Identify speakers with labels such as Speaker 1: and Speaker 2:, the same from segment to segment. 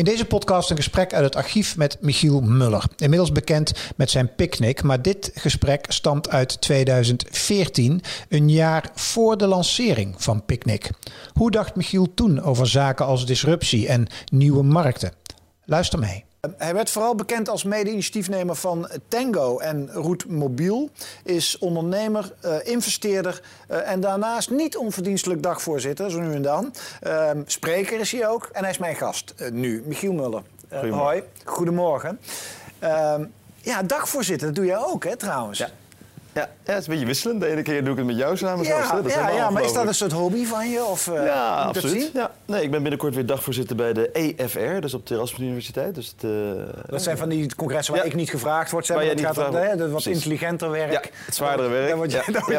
Speaker 1: In deze podcast een gesprek uit het archief met Michiel Muller. Inmiddels bekend met zijn picknick, maar dit gesprek stamt uit 2014, een jaar voor de lancering van Picnic. Hoe dacht Michiel toen over zaken als disruptie en nieuwe markten? Luister mee. Hij werd vooral bekend als mede-initiatiefnemer van Tango en Route Mobiel. Is ondernemer, uh, investeerder uh, en daarnaast niet onverdienstelijk dagvoorzitter, zo nu en dan. Uh, spreker is hij ook en hij is mijn gast nu, Michiel Muller. hoi, goedemorgen. Ehm, ja, dagvoorzitter, dat doe jij ook hè trouwens?
Speaker 2: Ja. Ja, ja, het is een beetje wisselend. De ene keer doe ik het met jou samen.
Speaker 1: Ja, dat ja, ja maar is dat een soort hobby van je? Of, uh,
Speaker 2: ja, absoluut. Ja. Nee, ik ben binnenkort weer dagvoorzitter bij de EFR, dus op de Erasmus Universiteit. Dus het, uh,
Speaker 1: dat zijn van die congressen waar ja. ik niet gevraagd word. Zeg, maar het gaat om het wat intelligenter werk.
Speaker 2: Ja, het zwaardere werk.
Speaker 1: Daar word,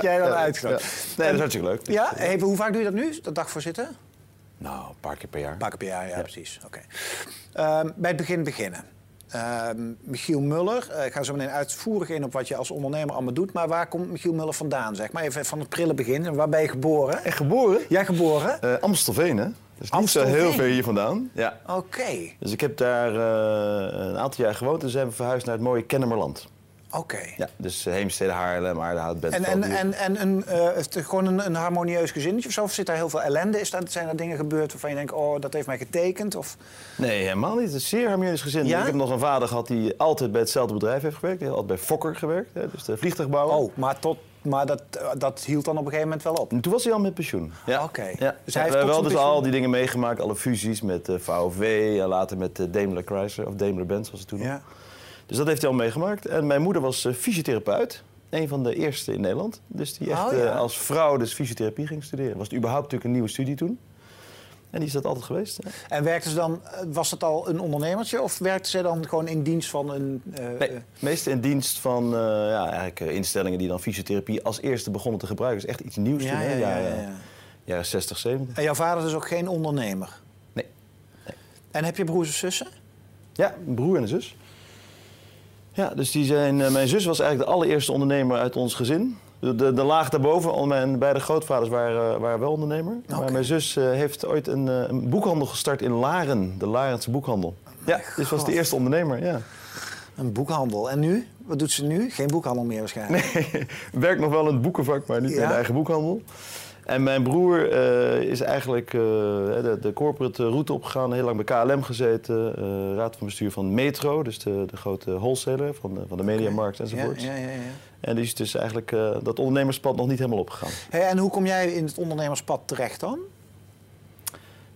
Speaker 1: jij, word dan uitgenodigd.
Speaker 2: Nee, dat is hartstikke leuk.
Speaker 1: Ja, even, hoe vaak doe je dat nu, dat dagvoorzitter?
Speaker 2: Nou, een paar keer per jaar. Een
Speaker 1: paar keer per jaar, ja, precies. Oké. Okay. Uh, bij het begin beginnen. Uh, Michiel Muller, uh, ik ga zo meteen uitvoerig in op wat je als ondernemer allemaal doet. Maar waar komt Michiel Muller vandaan, zeg maar? Even van het prille begin. Waar ben je geboren?
Speaker 2: En geboren?
Speaker 1: Jij geboren?
Speaker 2: Uh, Amstelveen, hè? Dus niet zo heel ver hier vandaan. Ja.
Speaker 1: Oké.
Speaker 2: Dus ik heb daar een aantal jaar gewoond en zijn we verhuisd naar het mooie Kennemerland.
Speaker 1: Oké. Okay.
Speaker 2: Ja, dus Heemstede, Haarlem, Aardehout,
Speaker 1: En, en, en, en een, uh, gewoon een, een, harmonieus gezinnetje of zo? Of zit daar heel veel ellende? Is dat, zijn er dingen gebeurd waarvan je denkt, oh, dat heeft mij getekend? Of?
Speaker 2: Nee, helemaal niet. Het is een zeer harmonieus gezin. Ja? Ik heb nog een vader gehad die altijd bij hetzelfde bedrijf heeft gewerkt. Die heeft altijd bij Fokker gewerkt, hè, dus de vliegtuigbouwer.
Speaker 1: Oh, maar tot maar dat, dat hield dan op een gegeven moment wel op.
Speaker 2: En toen was hij al met pensioen.
Speaker 1: Ja. Oké.
Speaker 2: Okay. Ja. Dus hij heeft we hebben wel dus al die dingen meegemaakt, alle fusies met VOV, en later met Daimler Chrysler, of Daimler Benz was het toen
Speaker 1: ja.
Speaker 2: nog. Dus dat heeft hij al meegemaakt. En mijn moeder was uh, fysiotherapeut. Een van de eerste in Nederland. Dus die echt
Speaker 1: oh, ja.
Speaker 2: uh, als vrouw dus fysiotherapie ging studeren. Was het überhaupt natuurlijk een nieuwe studie toen. En die is dat altijd geweest. Ja.
Speaker 1: En werkte ze dan, was het al een ondernemertje of werkte ze dan gewoon in dienst van een...
Speaker 2: Uh, nee, meest in dienst van uh, ja, eigenlijk, instellingen die dan fysiotherapie als eerste begonnen te gebruiken. Dat is echt iets nieuws
Speaker 1: ja,
Speaker 2: toen, hè?
Speaker 1: Ja, ja, ja,
Speaker 2: ja. Jaren 60, 70.
Speaker 1: En jouw vader is ook geen ondernemer?
Speaker 2: Nee. nee.
Speaker 1: En heb je broers of zussen?
Speaker 2: Ja, een broer en een zus. Ja, dus die zijn, uh, mijn zus was eigenlijk de allereerste ondernemer uit ons gezin. De, de, de laag daarboven, mijn beide grootvaders waren, waren wel ondernemer.
Speaker 1: Okay.
Speaker 2: Maar mijn zus uh, heeft ooit een, een, boekhandel gestart in Laren, de Larense boekhandel.
Speaker 1: Oh
Speaker 2: ja, dus was de eerste ondernemer, ja.
Speaker 1: Een boekhandel. En nu? Wat doet ze nu? Geen boekhandel meer waarschijnlijk.
Speaker 2: Nee, werkt nog wel in het boekenvak, maar niet
Speaker 1: Ja?
Speaker 2: in de eigen boekhandel. En mijn broer uh, is eigenlijk uh, de, de, corporate route opgegaan, heel lang bij KLM gezeten, uh, raad van bestuur van Metro, dus de, de grote wholesaler van de, van de mediamarkt enzovoort.
Speaker 1: Ja, ja, ja, ja.
Speaker 2: En die is dus eigenlijk dat ondernemerspad nog niet helemaal opgegaan.
Speaker 1: Hey, en hoe kom jij in het ondernemerspad terecht dan?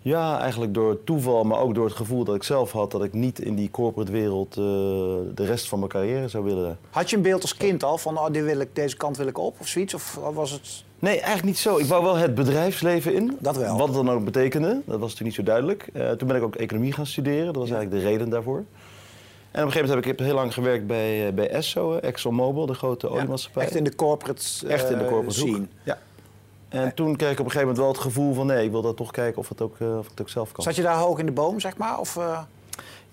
Speaker 2: Ja, eigenlijk door toeval, maar ook door het gevoel dat ik zelf had dat ik niet in die corporate wereld de rest van mijn carrière zou willen.
Speaker 1: Had je een beeld als kind al van oh, dit wil ik, deze kant wil ik op of zoiets? Of was het...
Speaker 2: Nee, eigenlijk niet zo. Ik wou wel het bedrijfsleven in.
Speaker 1: Dat wel.
Speaker 2: Wat het dan ook betekende, dat was natuurlijk niet zo duidelijk. Uh, toen ben ik ook economie gaan studeren. Dat was eigenlijk de reden daarvoor. En op een gegeven moment heb ik heel lang gewerkt bij, uh, bij Esso, ExxonMobil, de grote oliemaatschappij.
Speaker 1: Echt in de corporate uh,
Speaker 2: Echt in de corporate
Speaker 1: scene.
Speaker 2: Hoek. Ja. En toen kreeg ik op een gegeven moment wel het gevoel van... nee, ik wil dat toch kijken of, het ook, of ik het ook zelf kan.
Speaker 1: Zat je daar hoog in de boom, zeg maar? Of,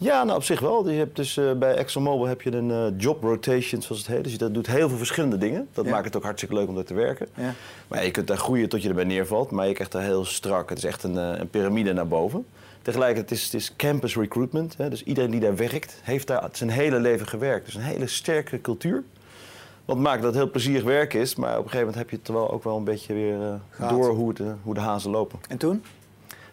Speaker 2: Ja, nou op zich wel. Je hebt dus, uh, bij ExxonMobil heb je een uh, job rotation, zoals het heet. Dus je doet heel veel verschillende dingen. Dat
Speaker 1: Ja.
Speaker 2: maakt het ook hartstikke leuk om daar te werken.
Speaker 1: Ja.
Speaker 2: Maar je kunt daar groeien tot je erbij neervalt. Maar je krijgt daar heel strak. Het is echt een, uh, een piramide naar boven. Tegelijkertijd is het is campus recruitment. Hè. Dus iedereen die daar werkt, heeft daar zijn hele leven gewerkt. Dus een hele sterke cultuur. Wat maakt dat het heel plezierig werk is. Maar op een gegeven moment heb je het wel ook wel een beetje weer door hoe, het, hoe de hazen lopen.
Speaker 1: En toen?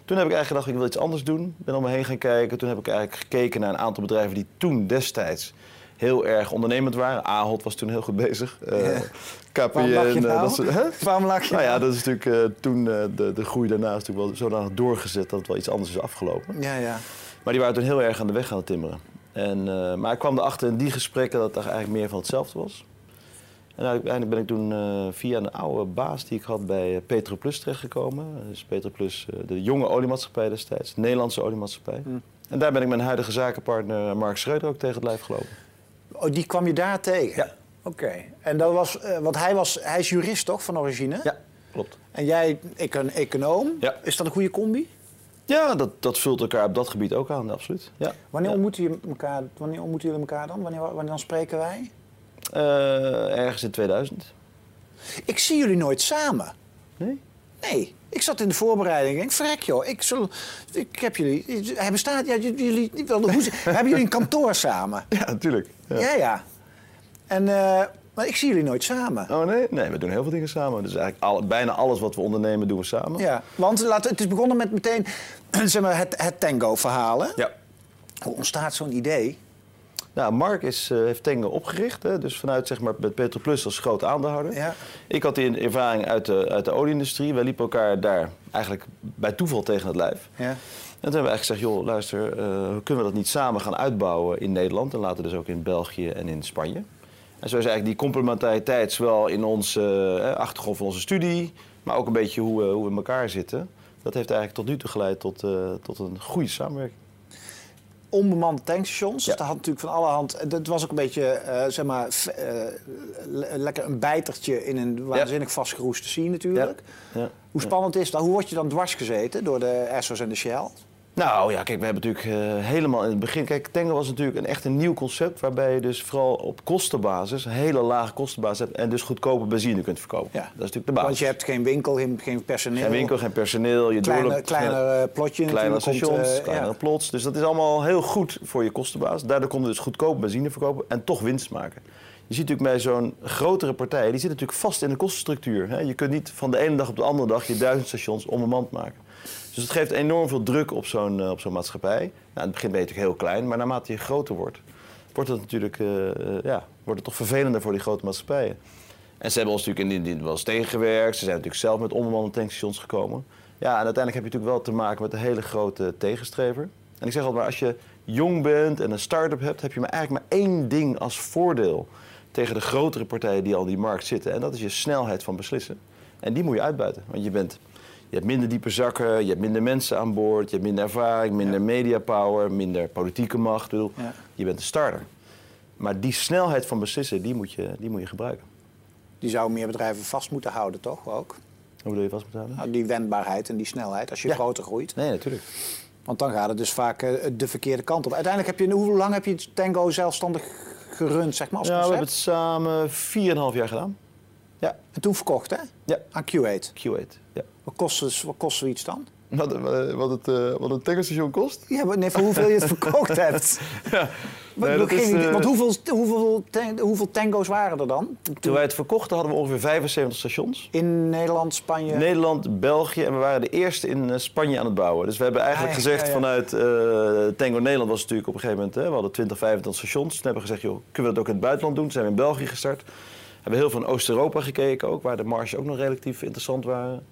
Speaker 2: Toen heb ik eigenlijk gedacht, ik wil iets anders doen. Ben om me heen gaan kijken. Toen heb ik eigenlijk gekeken naar een aantal bedrijven die toen destijds heel erg ondernemend waren. Ahold was toen heel goed bezig. Uh,
Speaker 1: Ja.
Speaker 2: KPN. Eh,
Speaker 1: nou?
Speaker 2: dat soort- hè?
Speaker 1: Waarom lach je
Speaker 2: Nou ja,
Speaker 1: nou?
Speaker 2: dat is natuurlijk eh, toen eh, de, de groei daarna is natuurlijk wel zodanig doorgezet dat het wel iets anders is afgelopen.
Speaker 1: Ja, ja.
Speaker 2: Maar die waren toen heel erg aan de weg gaan timmeren. En, eh, maar ik kwam erachter in die gesprekken dat het eigenlijk meer van hetzelfde was. En uiteindelijk ben ik toen eh, via een oude baas die ik had bij eh, Petroplus terechtgekomen. Dus Petroplus, eh, de jonge oliemaatschappij destijds, de Nederlandse oliemaatschappij.
Speaker 1: Hm.
Speaker 2: En daar ben ik mijn huidige zakenpartner Mark Schreuder ook tegen het lijf gelopen.
Speaker 1: Oh, die kwam je daar tegen?
Speaker 2: Ja.
Speaker 1: Oké. En dat was, want hij, was, hij is jurist toch, van origine?
Speaker 2: Ja. Klopt.
Speaker 1: En jij, ik een econoom.
Speaker 2: Ja.
Speaker 1: Is dat een goede combi?
Speaker 2: Ja, dat, dat vult elkaar op dat gebied ook aan, absoluut. Ja.
Speaker 1: Wanneer,
Speaker 2: Ja.
Speaker 1: ontmoeten, je elkaar, wanneer ontmoeten jullie elkaar dan? Wanneer, wanneer dan spreken wij?
Speaker 2: Eh, ergens in 2000.
Speaker 1: Ik zie jullie nooit samen.
Speaker 2: Nee?
Speaker 1: Nee. Ik zat in de voorbereiding en ik verrek joh, ik, zal, ik heb jullie... Hij bestaat, ja, jullie... Wel, hoe, hebben jullie een kantoor samen?
Speaker 2: Ja, natuurlijk. Ja.
Speaker 1: Ja, ja. En, eh, maar ik zie jullie nooit samen.
Speaker 2: Oh nee? Nee, we doen heel veel dingen samen. Dus eigenlijk bijna alles wat we ondernemen doen we samen.
Speaker 1: Ja, want laten, het is begonnen met meteen zeg maar, het, het tango-verhaal. hè?
Speaker 2: Ja.
Speaker 1: Hoe ontstaat zo'n idee?
Speaker 2: Nou, Mark is, eh, heeft Tengo opgericht. Hè, dus vanuit zeg maar, met Petro Plus als groot aandeelhouder.
Speaker 1: Ja.
Speaker 2: Ik had die ervaring uit de, uit de olieindustrie. Wij liepen elkaar daar eigenlijk bij toeval tegen het lijf.
Speaker 1: Ja.
Speaker 2: En toen hebben we eigenlijk gezegd, joh, luister, eh, kunnen we dat niet samen gaan uitbouwen in Nederland en later dus ook in België en in Spanje. En zo is eigenlijk die complementariteit zowel in onze eh, achtergrond van onze studie, maar ook een beetje hoe, we- hoe we in elkaar zitten. Dat heeft eigenlijk tot nu toe geleid tot, tot een goede samenwerking.
Speaker 1: Onbemande tankstations.
Speaker 2: Ja.
Speaker 1: Dat had natuurlijk van alle hand. Dat was ook een beetje, eh, zeg maar, eh, le- lekker een bijtertje in een waanzinnig vastgeroeste scene natuurlijk.
Speaker 2: Ja.
Speaker 1: Hoe spannend is dat? Hoe word je dan dwars gezeten door de Essos en de Shell?
Speaker 2: Nou ja, kijk, we hebben natuurlijk eh, helemaal in het begin... Kijk, Tango was natuurlijk een echt een nieuw concept... waarbij je dus vooral op kostenbasis, een hele lage kostenbasis hebt... en dus goedkope benzine kunt verkopen.
Speaker 1: Ja.
Speaker 2: Dat is natuurlijk de basis.
Speaker 1: Want je hebt geen winkel, geen, personeel.
Speaker 2: Geen winkel, geen personeel. Je
Speaker 1: Kleine,
Speaker 2: doorloopt-
Speaker 1: kleiner eh, plotje
Speaker 2: Kleinere
Speaker 1: komt,
Speaker 2: stations,
Speaker 1: eh,
Speaker 2: kleinere
Speaker 1: ja.
Speaker 2: plots. Dus dat is allemaal heel goed voor je kostenbasis. Daardoor konden we dus goedkoop benzine verkopen en toch winst maken. Je ziet natuurlijk bij zo'n grotere partij, die zit natuurlijk vast in de kostenstructuur. Hè. Je kunt niet van de ene dag op de andere dag je duizend stations onbemand maken. Dus het geeft enorm veel druk op zo'n eh, maatschappij. Nou, in het begin ben je natuurlijk heel klein, maar naarmate je groter wordt, wordt het natuurlijk eh, eh, ja, wordt het toch vervelender voor die grote maatschappijen. En ze hebben ons natuurlijk in wel eens tegengewerkt. Ze zijn natuurlijk zelf met onbemande tankstations gekomen. Ja, en uiteindelijk heb je natuurlijk wel te maken met een hele grote tegenstrever. En ik zeg altijd maar, als je jong bent en een start-up hebt, heb je maar eigenlijk maar één ding als voordeel tegen de grotere partijen die al in die markt zitten. En dat is je snelheid van beslissen. En die moet je uitbuiten. Want je, bent, je hebt minder diepe zakken, je hebt minder mensen aan boord, je hebt minder ervaring, minder media power, minder politieke macht. Bedoel. Je bent een starter. Maar die snelheid van beslissen, die moet je, die moet je gebruiken.
Speaker 1: Die zou meer bedrijven vast moeten houden, toch? Ook?
Speaker 2: Hoe bedoel je vast moeten houden?
Speaker 1: Nou, die wendbaarheid en die snelheid als je groter groeit.
Speaker 2: Nee, natuurlijk.
Speaker 1: Want dan gaat het dus vaak eh, de verkeerde kant op. Uiteindelijk heb je, hoe lang heb je Tango zelfstandig gerund, zeg maar, als
Speaker 2: Ja, we hebben het samen 4,5 jaar gedaan. Ja,
Speaker 1: En toen verkocht, hè?
Speaker 2: ja.
Speaker 1: Aan Q8.
Speaker 2: Q8. Ja.
Speaker 1: Wat kost, het- wat kost zoiets dan?
Speaker 2: Wat, wat, wat het, eh, wat een tankerstation kost?
Speaker 1: Ja, maar nee, voor hoeveel je het verkocht hebt.
Speaker 2: Ja. Nee, dat is, eh,
Speaker 1: Want hoeveel, hoeveel, hoeveel tango's waren er dan?
Speaker 2: Toen wij het verkochten hadden we ongeveer 75 stations.
Speaker 1: In Nederland, Spanje?
Speaker 2: Nederland, België en we waren de eerste in eh, Spanje aan het bouwen. Dus we hebben eigenlijk
Speaker 1: Ah, ja,
Speaker 2: gezegd
Speaker 1: ja, ja.
Speaker 2: vanuit eh, Tango Nederland was het natuurlijk op een gegeven moment, hè, we hadden 20, 25 stations. Toen hebben we gezegd, joh, kunnen we dat ook in het buitenland doen? Toen zijn we in België gestart. We hebben heel veel in Oost-Europa gekeken ook, waar de marges ook nog relatief interessant waren.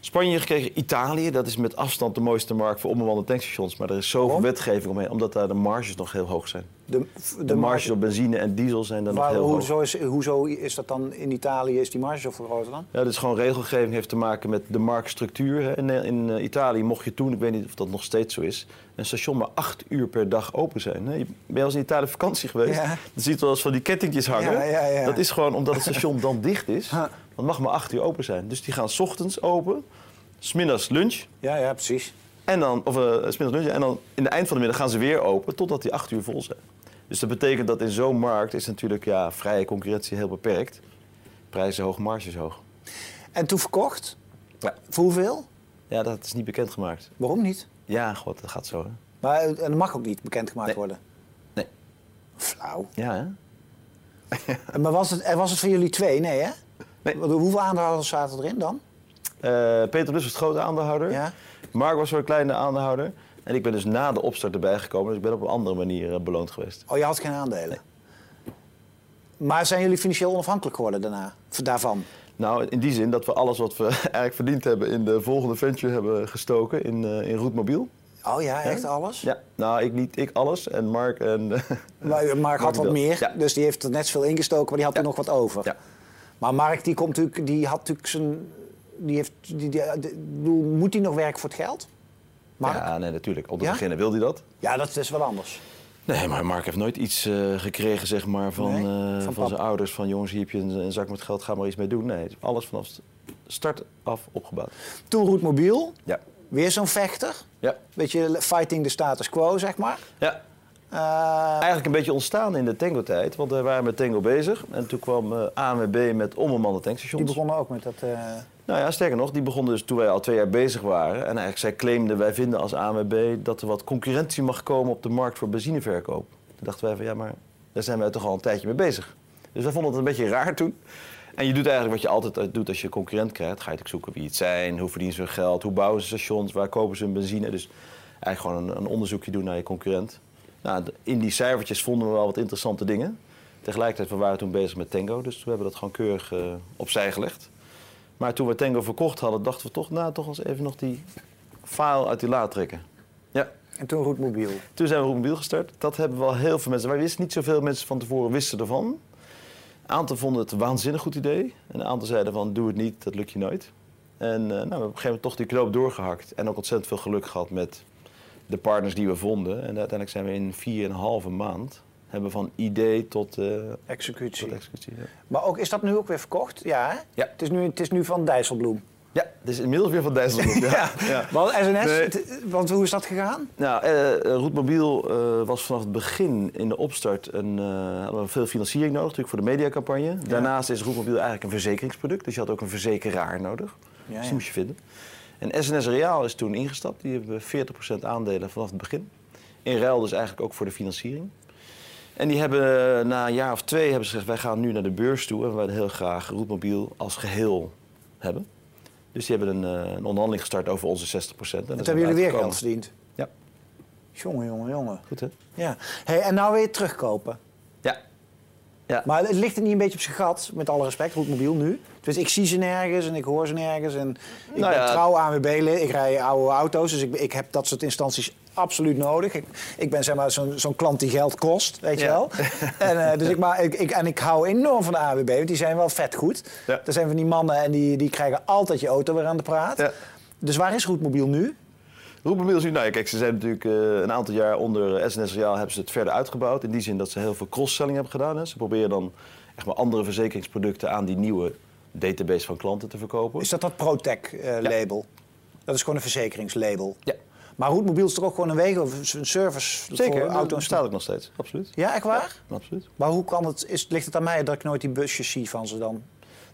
Speaker 2: Spanje gekeken, Italië, dat is met afstand de mooiste markt voor onbemande tankstations. Maar er is zoveel wetgeving omheen, omdat daar de marges nog heel hoog zijn.
Speaker 1: De,
Speaker 2: De, marges op benzine en diesel zijn dan nog heel hoog.
Speaker 1: hoezo, is, hoezo is dat dan in Italië? Is die marge zoveel groter dan?
Speaker 2: Ja, dit is gewoon regelgeving, heeft te maken met de marktstructuur. hè. In, in eh, Italië mocht je toen, ik weet niet of dat nog steeds zo is, een station maar acht uur per dag open zijn. hè. Je ben je al eens in Italië vakantie geweest?
Speaker 1: Ja.
Speaker 2: Dan zie je wel eens van die kettingjes hangen.
Speaker 1: Ja, ja, ja.
Speaker 2: Dat is gewoon omdat het station dan dicht is. Dat mag maar acht uur open zijn. Dus die gaan 's ochtends open, smiddags lunch.
Speaker 1: Ja, ja, precies.
Speaker 2: En dan, of middags lunch, en dan in de eind van de middag gaan ze weer open totdat die acht uur vol zijn. Dus dat betekent dat in zo'n markt is natuurlijk ja, vrije concurrentie heel beperkt. Prijzen hoog, marges hoog.
Speaker 1: En toen verkocht?
Speaker 2: Ja.
Speaker 1: Voor hoeveel?
Speaker 2: Ja, dat is niet bekendgemaakt.
Speaker 1: Waarom niet?
Speaker 2: Ja, god, dat gaat zo, hè?
Speaker 1: Maar eh, en dat mag ook niet bekendgemaakt
Speaker 2: Nee.
Speaker 1: worden.
Speaker 2: Nee.
Speaker 1: Flauw.
Speaker 2: Ja, hè?
Speaker 1: Maar was het, en was het voor jullie twee? Nee, hè?
Speaker 2: Nee.
Speaker 1: Hoeveel aandeelhouders zaten erin dan?
Speaker 2: Eh, Peter Plus was het grote aandeelhouder.
Speaker 1: Ja.
Speaker 2: Mark was zo'n kleine aandeelhouder. En ik ben dus na de opstart erbij gekomen. Dus ik ben op een andere manier eh, beloond geweest.
Speaker 1: Oh, je had geen aandelen? Maar zijn jullie financieel onafhankelijk geworden daarna? Daarvan?
Speaker 2: Nou, in die zin dat we alles wat we eigenlijk verdiend hebben in de volgende venture hebben gestoken in, eh in Roetmobiel.
Speaker 1: Oh ja, echt alles?
Speaker 2: Ja, nou, ik niet, ik alles. En Mark en...
Speaker 1: Maar Mark had wat meer,
Speaker 2: Ja.
Speaker 1: dus die heeft er net zoveel ingestoken, maar die had er nog wat over.
Speaker 2: Ja.
Speaker 1: Maar Mark die komt natuurlijk, die had natuurlijk zijn, die heeft, die, die, die- moet hij nog werken voor het geld? Mark? Ja,
Speaker 2: Ja, nee, natuurlijk. Om te
Speaker 1: Ja?
Speaker 2: beginnen wil hij dat.
Speaker 1: dat is wat anders.
Speaker 2: Nee, maar Mark heeft nooit iets eh, gekregen zeg maar, van,
Speaker 1: Nee,
Speaker 2: eh,
Speaker 1: van
Speaker 2: zijn ouders. Van jongens, hier heb je een, een zak met geld, ga maar iets mee doen. Nee, alles vanaf start af opgebouwd.
Speaker 1: Toen Roetmobiel,
Speaker 2: Ja.
Speaker 1: weer zo'n vechter.
Speaker 2: Ja.
Speaker 1: Beetje fighting de status quo, zeg maar.
Speaker 2: ja.
Speaker 1: Eh,
Speaker 2: Eigenlijk een beetje ontstaan in de tango-tijd. Want we waren met tango bezig. En toen kwam eh ANWB met onbemande tankstations.
Speaker 1: die begonnen ook met dat... eh,
Speaker 2: Nou ja, sterker nog, die begonnen dus toen wij al twee jaar bezig waren. En eigenlijk zij claimden, wij vinden als ANWB dat er wat concurrentie mag komen op de markt voor benzineverkoop. Toen dachten wij van ja, maar daar zijn wij toch al een tijdje mee bezig. Dus wij vonden het een beetje raar toen. En je doet eigenlijk wat je altijd doet als je concurrent krijgt. Ga je natuurlijk zoeken wie het zijn, hoe verdienen ze hun geld, hoe bouwen ze stations, waar kopen ze hun benzine. Dus eigenlijk gewoon een, een onderzoekje doen naar je concurrent. Nou, in die cijfertjes vonden we wel wat interessante dingen. Tegelijkertijd, we waren toen bezig met Tango, dus we hebben dat gewoon keurig eh, opzij gelegd. Maar toen we Tango verkocht hadden, dachten we toch, nou, toch eens even nog die file uit die la trekken. Ja,
Speaker 1: en toen Roetmobiel.
Speaker 2: toen zijn we Roetmobiel gestart. Dat hebben wel heel veel mensen. Wij wisten niet zoveel mensen van tevoren wisten ervan. Een aantal vonden het een waanzinnig goed idee. En een aantal zeiden van, doe het niet, dat lukt je nooit. En eh, nou, we hebben op een gegeven moment toch die knoop doorgehakt. En ook ontzettend veel geluk gehad met de partners die we vonden. En uiteindelijk zijn we in vier en een halve maand... hebben we van idee tot, eh
Speaker 1: Executie.
Speaker 2: tot executie. Ja.
Speaker 1: Maar ook, is dat nu ook weer verkocht? Ja, hè?
Speaker 2: Ja.
Speaker 1: Het is nu, het is nu van Dijsselbloem.
Speaker 2: ja, het is inmiddels weer van Dijsselbloem. ja. ja.
Speaker 1: Want SNS,
Speaker 2: Nee.
Speaker 1: want hoe is dat gegaan?
Speaker 2: Nou, eh Roetmobiel eh, was vanaf het begin in de opstart een, hadden we veel financiering nodig, natuurlijk voor de mediacampagne. Daarnaast is Roetmobiel eigenlijk een verzekeringsproduct, dus je had ook een verzekeraar nodig. Dus die moest je vinden. En SNS Reaal is toen ingestapt, die hebben 40% aandelen vanaf het begin. In ruil dus eigenlijk ook voor de financiering. En die hebben na een jaar of twee hebben ze gezegd, wij gaan nu naar de beurs toe en we willen heel graag Roetmobiel als geheel hebben. Dus die hebben een, eh, een onderhandeling gestart over onze 60%. En,
Speaker 1: hebben jullie weer geld verdiend.
Speaker 2: Ja,
Speaker 1: Jongen, jongen, jongen.
Speaker 2: goed hè?
Speaker 1: Ja. Hey, en nou weer terugkopen.
Speaker 2: Ja.
Speaker 1: Maar het ligt er niet een beetje op zijn gat, met alle respect, Roetmobiel nu. Dus ik zie ze nergens en ik hoor ze nergens. En ik
Speaker 2: Nou
Speaker 1: ben
Speaker 2: ja.
Speaker 1: trouw ANWB-lid, ik rij oude auto's, dus ik, ik heb dat soort instanties absoluut nodig. Ik, ik ben zeg maar zo'n zo'n klant die geld kost, weet je wel. en, eh, dus ik, maar, ik, ik, en ik hou enorm van de ANWB, want die zijn wel vet goed.
Speaker 2: Ja.
Speaker 1: Er zijn van die mannen en die, die krijgen altijd je auto weer aan de praat. Dus waar is Roetmobiel nu?
Speaker 2: Is nu, nou ja, kijk, ze zijn natuurlijk eh, een aantal jaar onder eh, SNS Reaal hebben ze het verder uitgebouwd. In die zin dat ze heel veel cross-selling hebben gedaan. Hè. Ze proberen dan echt maar andere verzekeringsproducten aan die nieuwe database van klanten te verkopen.
Speaker 1: Is dat dat ProTech-label? Dat is gewoon een verzekeringslabel.
Speaker 2: Ja.
Speaker 1: Maar Roetmobiel is toch ook gewoon een wegen of een service
Speaker 2: Zeker,
Speaker 1: voor
Speaker 2: dat
Speaker 1: auto's?
Speaker 2: bestaat ook nog steeds. Absoluut.
Speaker 1: Ja, echt waar?
Speaker 2: Absoluut.
Speaker 1: Maar hoe kan het, is, ligt het aan mij dat ik nooit die busjes zie van ze dan?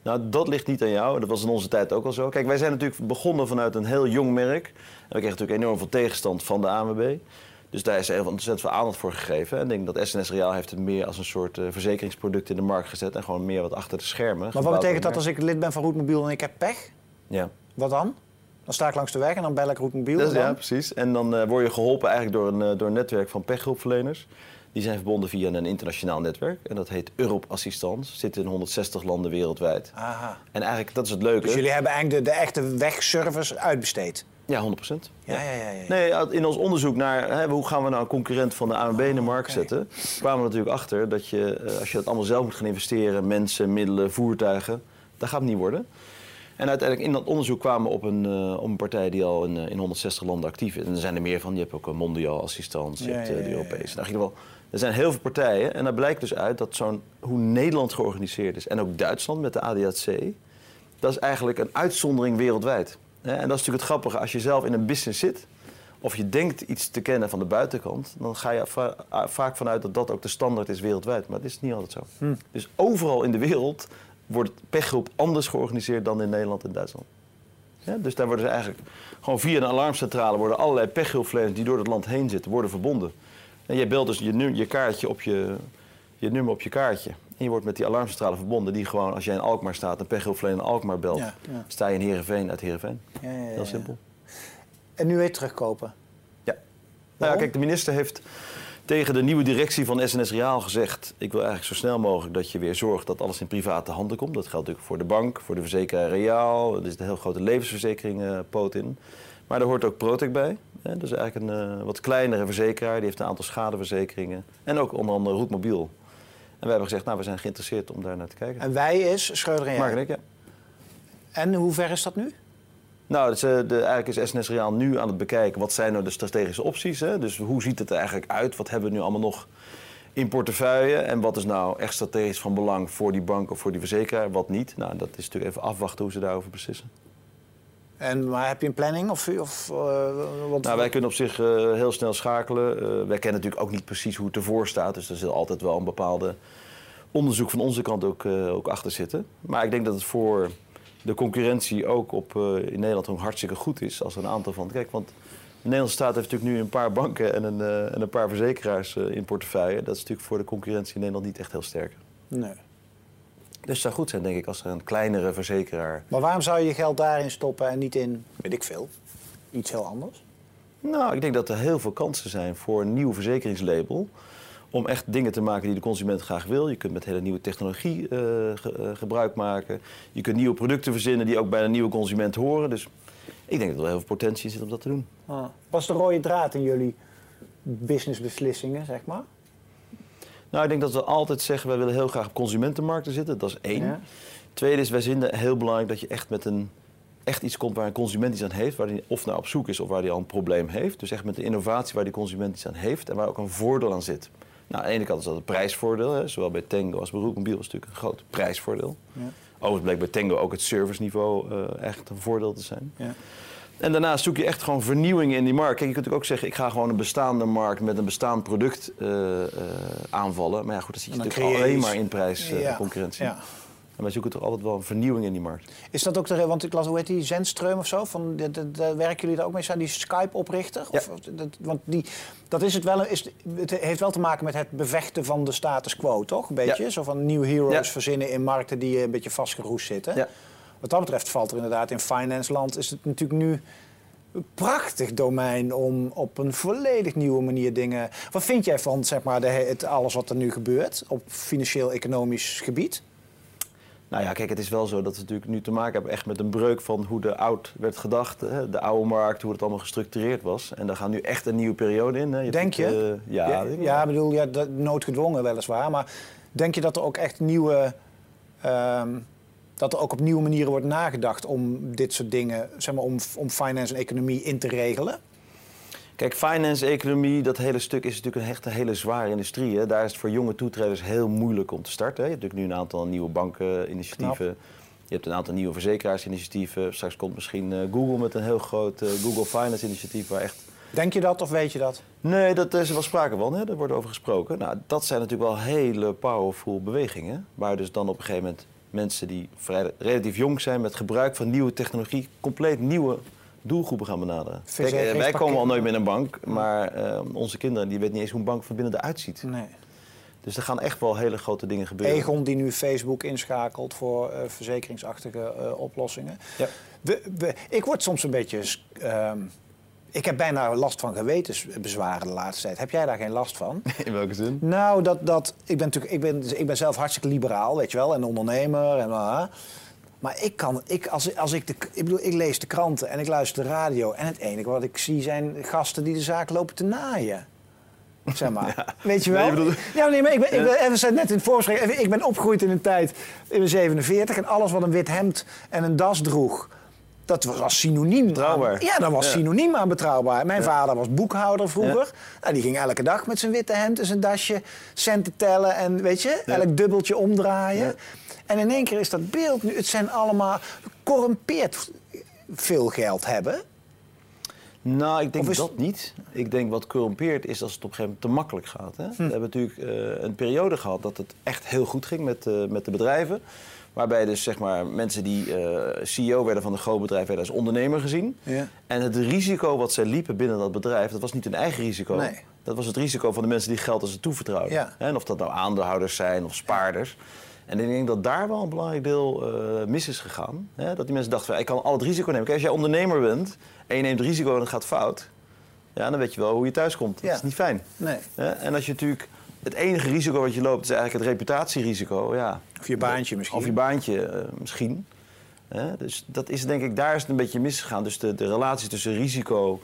Speaker 2: Nou, dat ligt niet aan jou. Dat was in onze tijd ook al zo. Kijk, wij zijn natuurlijk begonnen vanuit een heel jong merk. En we kregen natuurlijk enorm veel tegenstand van de ANWB. Dus daar is heel ontzettend veel aandacht voor gegeven. En ik denk dat SNS Reaal heeft het meer als een soort eh, verzekeringsproduct in de markt gezet. En gewoon meer wat achter de schermen.
Speaker 1: Maar wat betekent dat als ik lid ben van Roetmobiel en ik heb pech?
Speaker 2: Ja.
Speaker 1: Wat dan? Dan sta ik langs de weg en dan bel ik Roetmobiel.
Speaker 2: Is- ja, precies. En dan eh, word je geholpen eigenlijk door een, eh, door een netwerk van pechhulpverleners. Die zijn verbonden via een internationaal netwerk. En dat heet Europe Assistance. Zit in 160 landen wereldwijd.
Speaker 1: Aha.
Speaker 2: En eigenlijk, dat is het leuke.
Speaker 1: Dus jullie hebben eigenlijk de, de echte wegservice uitbesteed?
Speaker 2: Ja, 100
Speaker 1: Ja, ja, ja. ja.
Speaker 2: Nee, in ons onderzoek naar hè, hoe gaan we nou een concurrent van de ANWB in de markt
Speaker 1: oké.
Speaker 2: zetten, kwamen we natuurlijk achter dat je, eh, als je dat allemaal zelf moet gaan investeren, mensen, middelen, voertuigen, dat gaat het niet worden. En uiteindelijk in dat onderzoek kwamen we op een, eh, op een partij die al in, eh, in 160 landen actief is. En er zijn er meer van. Je hebt ook een mondiaal assistent, je hebt de Europese. Nou, in ieder geval, er zijn heel veel partijen. En daar blijkt dus uit dat zo'n, hoe Nederland georganiseerd is en ook Duitsland met de ADAC, dat is eigenlijk een uitzondering wereldwijd. En dat is natuurlijk het grappige. Als je zelf in een business zit, of je denkt iets te kennen van de buitenkant, dan ga je va- vaak vanuit dat dat ook de standaard is wereldwijd. Maar dat is niet altijd zo.
Speaker 1: Hm.
Speaker 2: Dus overal in de wereld wordt pechgroep anders georganiseerd dan in Nederland en Duitsland. Ja, dus daar worden ze eigenlijk gewoon via een alarmcentrale worden allerlei pechhulpverleners die door het land heen zitten, worden verbonden. En je belt dus je, je kaartje op je, je nummer op je kaartje. En je wordt met die alarmcentrale verbonden, die gewoon, als jij in Alkmaar staat, een pechhulpverlener in Alkmaar belt,
Speaker 1: Ja, ja.
Speaker 2: sta je in Heerenveen uit Heerenveen.
Speaker 1: Ja, ja, ja,
Speaker 2: Heel simpel.
Speaker 1: En nu weer terugkopen.
Speaker 2: Ja. Nou ja, kijk, de minister heeft tegen de nieuwe directie van SNS Reaal gezegd... ik wil eigenlijk zo snel mogelijk dat je weer zorgt dat alles in private handen komt. Dat geldt natuurlijk voor de bank, voor de verzekeraar Reaal. Er zit een heel grote levensverzekering eh, poot in. Maar daar hoort ook Protec bij. Is eigenlijk een eh, wat kleinere verzekeraar. Die heeft een aantal schadeverzekeringen. En ook onder andere Roetmobiel. En wij hebben gezegd, nou, we zijn geïnteresseerd om daar naar te kijken.
Speaker 1: En wij is Schreuder en
Speaker 2: Mark en ik, ja.
Speaker 1: En hoe ver is dat nu?
Speaker 2: Nou, dus, eh, de, eigenlijk is SNS Reaal nu aan het bekijken wat zijn nou de strategische opties. Hè? Dus hoe ziet het er eigenlijk uit? Wat hebben we nu allemaal nog in portefeuille. En wat is nou echt strategisch van belang voor die bank of voor die verzekeraar, wat niet. Nou, dat is natuurlijk even afwachten hoe ze daarover beslissen.
Speaker 1: En, maar heb je een planning? Of, of, uh, want...
Speaker 2: nou, wij kunnen op zich uh, heel snel schakelen. Uh, wij kennen natuurlijk ook niet precies hoe het ervoor staat. Dus er zit altijd wel een bepaalde onderzoek van onze kant ook, ook achter zitten. Maar ik denk dat het voor de concurrentie ook op, in Nederland ook hartstikke goed is. Als er een aantal van... Kijk, want de Nederlandse staat heeft natuurlijk nu een paar banken en een, en een paar verzekeraars in portefeuille. Dat is natuurlijk voor de concurrentie in Nederland niet echt heel sterk.
Speaker 1: Nee.
Speaker 2: Dus het zou goed zijn, denk ik, als er een kleinere verzekeraar.
Speaker 1: Maar waarom zou je je geld daarin stoppen en niet in, weet ik veel, iets heel anders?
Speaker 2: Nou, ik denk dat er heel veel kansen zijn voor een nieuw verzekeringslabel. Om echt dingen te maken die de consument graag wil. Je kunt met hele nieuwe technologie uh, ge, uh, gebruik maken. Je kunt nieuwe producten verzinnen die ook bij een nieuwe consument horen. Dus ik denk dat er heel veel potentie zit om dat te doen.
Speaker 1: Ah. Was de rode draad in jullie businessbeslissingen, zeg maar?
Speaker 2: Nou, ik denk dat we altijd zeggen, wij willen heel graag op consumentenmarkten zitten. Dat is één. Ja. Tweede is, wij vinden heel belangrijk dat je echt met een echt iets komt waar een consument iets aan heeft, waar hij of naar op zoek is of waar hij al een probleem heeft. Dus echt met een innovatie waar die consument iets aan heeft en waar ook een voordeel aan zit. Nou, aan de ene kant is dat een prijsvoordeel, hè. zowel bij Tango als bij Roekmobiel is natuurlijk een groot prijsvoordeel. Ja. Overigens bleek bij Tango ook het serviceniveau uh, echt een voordeel te zijn. Ja. En daarnaast zoek je echt gewoon vernieuwing in die markt. Kijk, je kunt ook zeggen, ik ga gewoon een bestaande markt met een bestaand product uh, uh, aanvallen. Maar ja, goed, dan zit je natuurlijk alleen maar in prijsconcurrentie. Uh, ja. En wij zoeken toch altijd wel een vernieuwing in die markt.
Speaker 1: Is dat ook de, want ik las, hoe heet die, Zendstreum of zo? Van, de, de, de, werken jullie daar ook mee? Zijn die Skype-oprichter?
Speaker 2: Ja.
Speaker 1: dat, want die, dat is het wel, is, het heeft wel te maken met het bevechten van de status quo, toch? Een beetje, ja. zo van new heroes ja. verzinnen in markten die een beetje vastgeroest zitten. Ja. Wat dat betreft valt er inderdaad in finance land is het natuurlijk nu een prachtig domein om op een volledig nieuwe manier dingen. Wat vind jij van zeg maar, de, het, alles wat er nu gebeurt op financieel-economisch gebied?
Speaker 2: Nou ja, kijk, het is wel zo dat we natuurlijk nu te maken hebben echt met een breuk van hoe de oud werd gedacht. Hè? De oude markt, hoe het allemaal gestructureerd was. En daar gaat nu echt een nieuwe periode in. Hè?
Speaker 1: je denk je?
Speaker 2: Uh, ja,
Speaker 1: ja, bedoel, ja, noodgedwongen weliswaar. Maar denk je dat er ook echt nieuwe... Um, dat er ook op nieuwe manieren wordt nagedacht om dit soort dingen, zeg maar, om, om finance en economie in te regelen?
Speaker 2: Kijk, finance, economie, dat hele stuk is natuurlijk een echt een hele zware industrie. Hè. Daar is het voor jonge toetreders heel moeilijk om te starten. Hè. Je hebt natuurlijk nu een aantal nieuwe bankeninitiatieven. Je hebt een aantal nieuwe verzekeraarsinitiatieven. Straks komt misschien uh, Google met een heel groot uh, Google Finance initiatief waar echt...
Speaker 1: Denk je dat of weet je dat?
Speaker 2: Nee, dat is wel sprake van. Hè. Daar wordt over gesproken. Nou, dat zijn natuurlijk wel hele powerful bewegingen. Waar dus dan op een gegeven moment mensen die vrij, relatief jong zijn met gebruik van nieuwe technologie compleet nieuwe doelgroepen gaan benaderen. Kijk, eh, wij komen al nooit meer in een bank, maar uh, onze kinderen die weten niet eens hoe een bank van binnen eruit ziet.
Speaker 1: Nee.
Speaker 2: Dus er gaan echt wel hele grote dingen gebeuren.
Speaker 1: Egon die nu Facebook inschakelt voor uh, verzekeringsachtige uh, oplossingen.
Speaker 2: Ja.
Speaker 1: We, we, ik word soms een beetje... Ik heb bijna last van gewetensbezwaren de laatste tijd. Heb jij daar geen last van?
Speaker 2: In welke zin?
Speaker 1: Nou, dat, dat, ik, ben natuurlijk, ik, ben, ik ben zelf hartstikke liberaal, weet je wel, en ondernemer. En, uh, maar ik kan, ik, als, als ik, de, ik bedoel, ik lees de kranten en ik luister de radio. En het enige wat ik zie zijn gasten die de zaak lopen te naaien. Zeg maar. Ja. Weet je wel? Nee. Ja, nee, maar ik ben, ik ben, even net in het voorgesprek. Ik ben opgegroeid in een tijd, in de 47. En alles wat een wit hemd en een das droeg dat was synoniem.
Speaker 2: Betrouwbaar.
Speaker 1: Aan, ja, dat was ja. synoniem aan betrouwbaar. Mijn ja. vader was boekhouder vroeger. Nou, die ging elke dag met zijn witte hemd en zijn dasje centen tellen en weet je, elk dubbeltje omdraaien. En in één keer is dat beeld nu, het zijn allemaal corrumpeerd veel geld hebben.
Speaker 2: Nou, ik denk is... dat niet. Ik denk wat corrumpeert is als het op een gegeven moment te makkelijk gaat. Hè? Hm. We hebben natuurlijk uh, een periode gehad dat het echt heel goed ging met, uh, met de bedrijven. Waarbij dus zeg maar, mensen die uh, CEO werden van een groot bedrijf werden als ondernemer gezien.
Speaker 1: Ja.
Speaker 2: En het risico wat zij liepen binnen dat bedrijf, dat was niet hun eigen risico.
Speaker 1: Nee.
Speaker 2: Dat was het risico van de mensen die geld aan ze toevertrouwden.
Speaker 1: Ja.
Speaker 2: En of dat nou aandeelhouders zijn of spaarders. En ik denk dat daar wel een belangrijk deel uh, mis is gegaan. Hè? Dat die mensen dachten, ik kan al het risico nemen. Kijk, als jij ondernemer bent en je neemt risico en het gaat fout... Ja, dan weet je wel hoe je thuis komt.
Speaker 1: Ja.
Speaker 2: Dat is niet fijn.
Speaker 1: Nee.
Speaker 2: En als je natuurlijk het enige risico wat je loopt is eigenlijk het reputatierisico. Ja.
Speaker 1: Of je baantje misschien.
Speaker 2: Of je baantje uh, misschien. Dus dat is denk ik, daar is het een beetje misgegaan. Dus de, de relatie tussen risico,